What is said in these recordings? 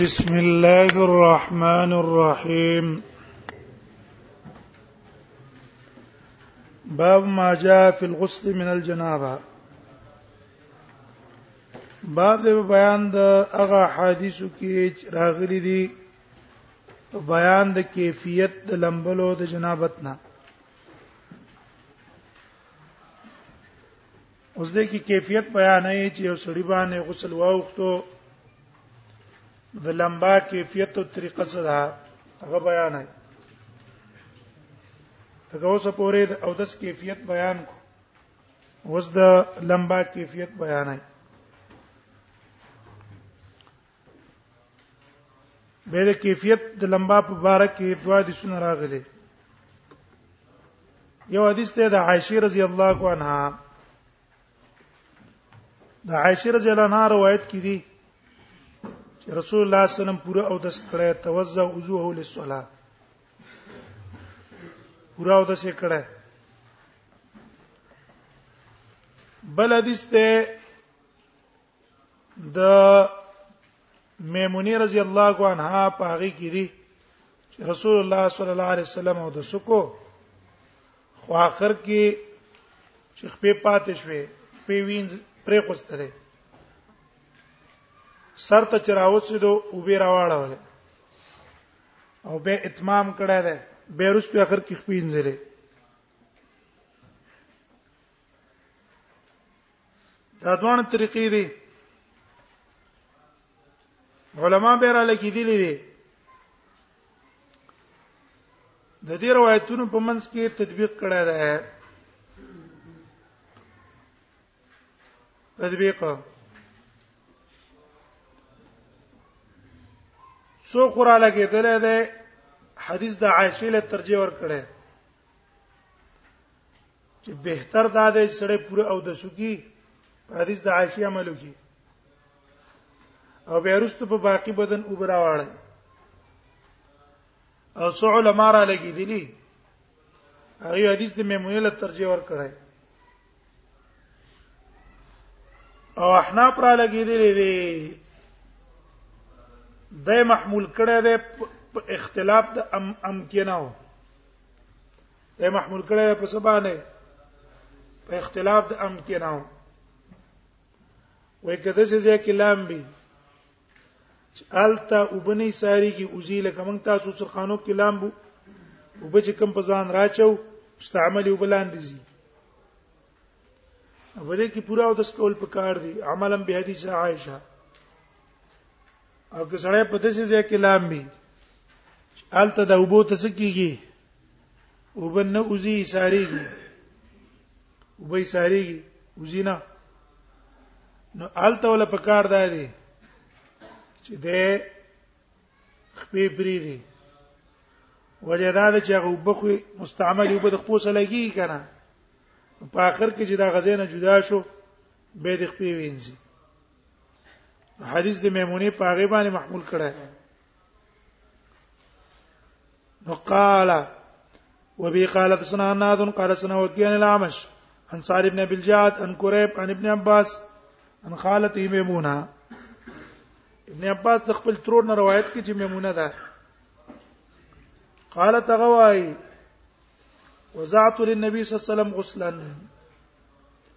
بسم الله الرحمن الرحيم باب ما جاء في الغسل من الجنابه باب د بیان د هغه حدیثو کې راغلي دي بیان د کیفیت د لمبلو د جنابت نه اوس دې کې کیفیت بیان نه چې یو سړی باندې غسل واوختو د لمبا کیفیت او طریقه څه ده هغه بیان نه هغه اوس پورې او داس کیفیت بیان کو اوس د لمبا کیفیت بیان نه به د کیفیت د لمبا په باره کې دوا د سن راغلي یو حدیث ته د عائشه رضی الله عنها د عائشه رضی الله عنها روایت کړي دي چې رسول الله صلی الله علیه وسلم پوره او د سکړه توزع وضوءه للصلاه پوره او د سکړه بل حدیث ته د میمونی رضی الله عنها په هغه کې دي چې رسول الله صلی الله علیه وسلم او د سکو خو اخر کې چې خپې پاتې شوې خپې وینځ پرې کوستره سر ته چراوڅې دو او به راواړول او به اتمام کړه ده بیروس په اخر کې خپې انځلې دا دوه طریقې دي علما به را لکې دي لري د دې روایتونو په منځ کې تطبیق کړه ده تطبیق سو خورا لګیدل ده حدیث د عائشه له ترجیح ور کړه چې بهتر دا دی چې سړی پوره او د سکی حدیث د عائشه عملو کې او بیا رست په باقی بدن وبراواړ او څو علماء را لګی دي هغه حدیث د میمونه له ترجیح ور کړای او احناف را لګی دي دي د محمول کړه د اختلاف د امکنه دا محمول کړه په سبانه په اختلاف د امکناو وای کده چې ځکه کلام به التا وبني ساری کی اوزیل کمن تاسو څخه خانو کلام بو وبچ کم په ځان راچو استعمال وبلان دي په دې کې پورا او د سکول په کار دي عملا به حدیث عائشه او که سړی په داسې ځای کې لامبي الته د وبو ته سکیږي وبنه اوزي ساريږي وبې ساريږي وزینا نو الته ولا پکار ده دي چې د خپې پری دي وجه دا ده چې هغه وبخوي مستعمل وب د خپل سره لګي کنه په اخر کې چې دا غزینه جدا شو به د خپې وینځي حدیث د میمونی په هغه باندې محمول کړه نو قال وبي قال حدثنا ناد قال سنا وكيان العمش عن سعد بن ابي الجاد عن قريب عن ابن عباس عن خالته ميمونه ابن عباس د خپل ترور نه روایت کی چې ميمونه ده قال تغوای وزعت للنبي صلى الله عليه وسلم غسلا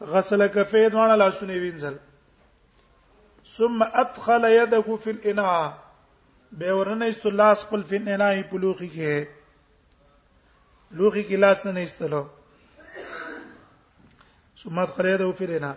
غسل کفې دوه لاسونه وینځل ثم ادخل يده في الاناء به ورنه استلاس خپل فن نه په لوخي کې لوخي کې لاس نه استلو ثم ادخل يده في الاناء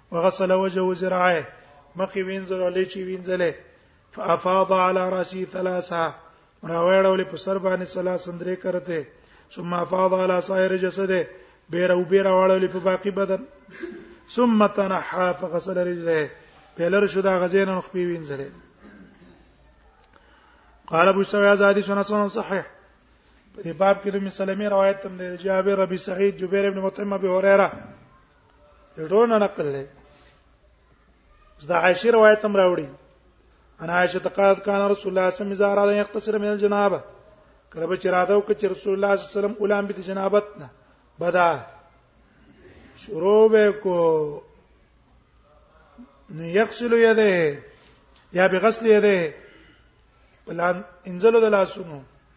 وغسل وجهه ذراعه مخې وینځل ولې چې وینځلې فافاض على راسي ثلاثه راوړل په سر باندې ثلاث اندرې کرته ثم افاض على سائر جسده بیر او بیر راوړل په باقی بدن ثم تنحى فغسل رجله پهلر شو دا غزین نو خپې وینځلې قال ابو سعيد ازادي سنن سنن صحيح په دې باب کې د مسلمي روایت تم دی جابر ربي سعيد جبير ابن مطعم ابي هريره ډونه نقل لري زدا عائشه روایت هم راوړي انا عائشه قالت كان رسول الله صلى الله عليه وسلم اذا اراد ان يقتصر من الجنابه کله به چراته او کچ رسول الله صلی الله علیه وسلم اولام به جنابت نه بدا شروع به کو نو یغسل یده یا بغسل یده بلان انزلوا د لاسونو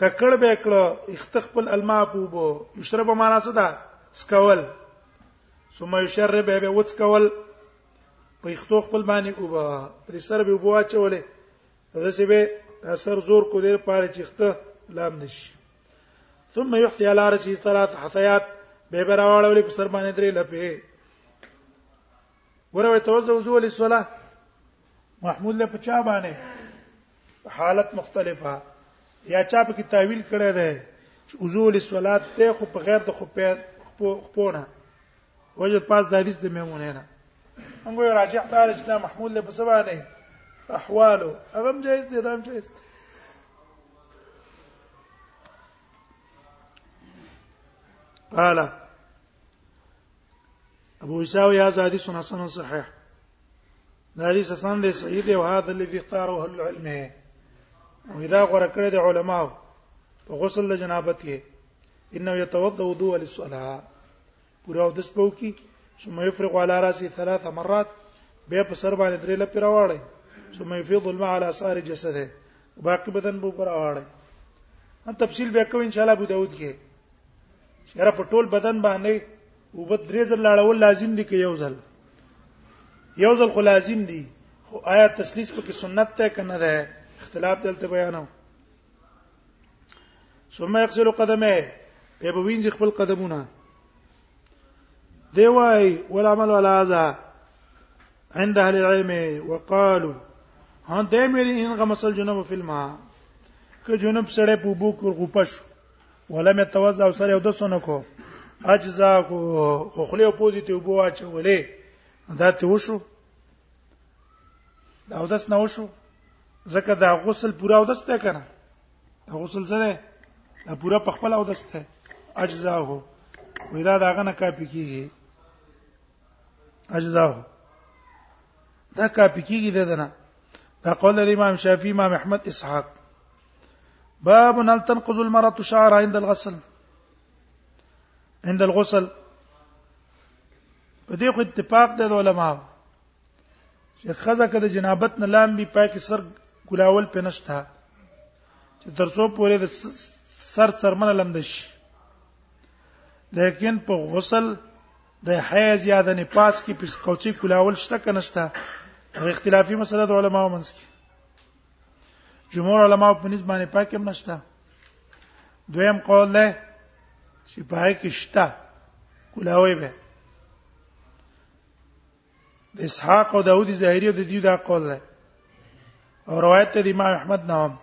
ککړ به کړو اختخپل الماء پوبو یشرب معنا څه ده سکول ثم یشرب به وڅ کول په اختو خپل باندې اوبا پر سر به اوبو اچولې دغه به اثر زور کو دیر پاره چیخته لام نشي ثم يحتي على راسه ثلاث حثيات به براوړولې په سر باندې درې لپه ګوره توجه وضو للصلاه محمود له پچا باندې حالت مختلفه یا چا په کې تعویل کړی دی چې وضو للصلاه ته خو په غیر د خو په خپونه وجه پاس د حدیث د میمونه نه موږ راجع دار چې دا محمود له پچا باندې احوالو هغه جایز دي دا جایز دی قال ابو اسحاق یا زادی سن حسن صحیح دا حدیث حسن دی صحیح دی او هاذا الذي اختاره اهل العلم او اذا غره کړی د علماو په غسل د جنابت کې انه يتوضا وضوء للصلاه پورا او د سپو کې ثم يفرغ على راسه ثلاث مرات به په سر باندې درې لپاره راوړی ثم يفيض الماء على سائر جسده باقي بدن به پر راوړی تفصیل به کوو ان شاء الله ابو داود کې یره په ټول بدن باندې او په درې ځل لاړول لازم دي کې یو ځل یو ځل خو لازم دي خو آیا تسلیث په کې سنت ته کنه ده اختلاف دلته بیانو ثم يغسل قدمه به بوینځ خپل قدمونه دی وای والعمل على هذا عند اهل العلم وقالوا هان دایمه ان غمسل جنوب فی الماء که جنوب سره په بو کې غوپش ولم يتوضا او سره د سونه کو اجزا کو خو خلی او پوزي ته وبو اچولې دا ته وشو دا او داس نه وشو ځکه دا غسل پورا او داس ته کنه دا غسل زره دا پورا په خپل او داس ته اجزا هو ودا دا غنه کاپی کیږي اجزا هو دا کاپی کیږي ددنه دا قول امام شافعي امام احمد اسحاق باب هل تنقض المرأة شعرها عند الغسل عند الغسل په دې خو اتفاق دی د علماء چې خزه کده جنابت نه لامبي پاکي سر ګلاول پنشتا چې ترڅو پورې د سر څرمن لمد شي لیکن په غسل د حیض یا د نفاس کې په کوچی کلاول شته کنه شته اختلافي مسله د علماو منځ کې جمهور علما په نسبت باندې پاکه هم نشته دویم قول له چې پای کې شته کولاوي به د اسحاق او داوود ظاهری او د دې دا قول ده او روایت ته د امام احمد نه هم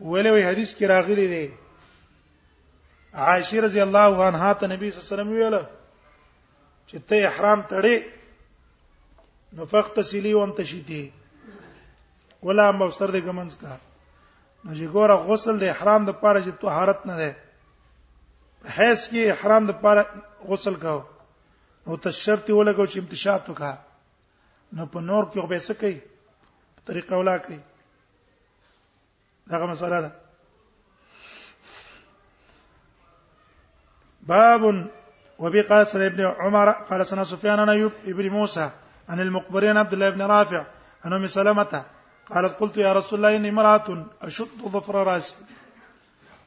ویلې وی حدیث کې راغلی دی عائشه رضی الله عنها ته نبی صلی الله علیه وسلم ویله چې ته احرام تړې نو فقط سلی وم تشیتی ولا مبصر دې ګمنس کا نو چې ګوره غسل د احرام د پاره چې طهارت نه ده حیث کې احرام د پاره غسل کاو نو ته شرط ولګو چې امتشاط وکا نو په نور کې به څه کوي طریقه ولا کوي دغه مسله ده باب وبي قال سنة ابن عمر قال سنة سفيان عن أيوب ابن موسى عن المقبرين عبد الله بن رافع عن أم سلمة قالت قلت يا رسول الله إني امرأة أشد ظفر رأسي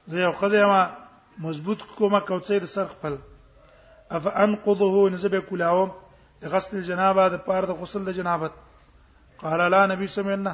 زي خزي ما مضبوط کومه کوڅه د سر خپل اف انقضه نزبه کولاو د غسل جنابه د پاره د غسل د جنابت قال لا نبی سمعنا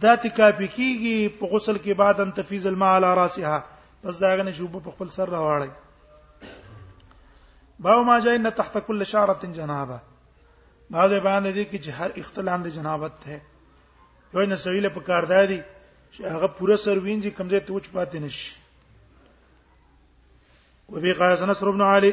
دا ته کافي کیږي په غسل کې بعد ان تفیز الماء على راسها پس دا غنه شوب په خپل سر راوړی باو ما جاء ان تحت كل شعره جنابه بعد بیان دي کې چې هر اختلام د جنابت ته یو نه سویله په کار دی چې هغه پوره سر وینځي کمزې ته وچ پاتې نشي وبي قال انس بن علي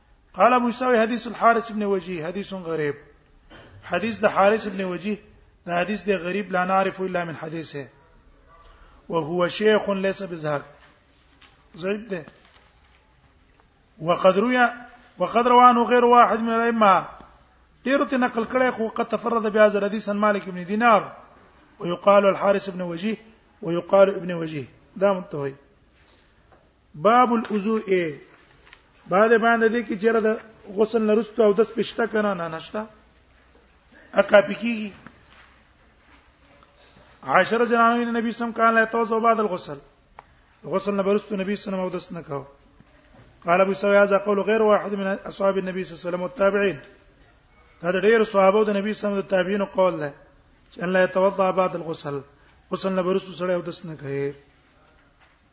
قال ابو يساوي حديث الحارث بن وجيه حديث غريب حديث ده حارث بن وجيه دا حدیث دی غریب لا نعرف الا من حدیثه وهو شيخ ليس بزهر زيد ده وقد روى وقد رواه غير واحد من الائمه ډیرو ته نقل کړي خو قد تفرد بیا زر حدیث مالک ابن دینار ويقال الحارث ابن وجيه ويقال ابن وجيه دا منتهي باب الوضوء بعد باندې دې کې چیرې د غسل نرستو او د سپشته کنه نه نشتا اقا پکې عشر زنانو ان نبی سم کان لا توزو بعد الغسل غسل نه برستو نبی سم او دس نه کاو قال ابو سوي هذا قول غير واحد من اصحاب النبي صلى الله عليه وسلم والتابعين دا ډېر صحابه او د نبی سم د تابعین قول ده چې الله يتوضا بعد الغسل غسل نه برستو سره او دس نه کوي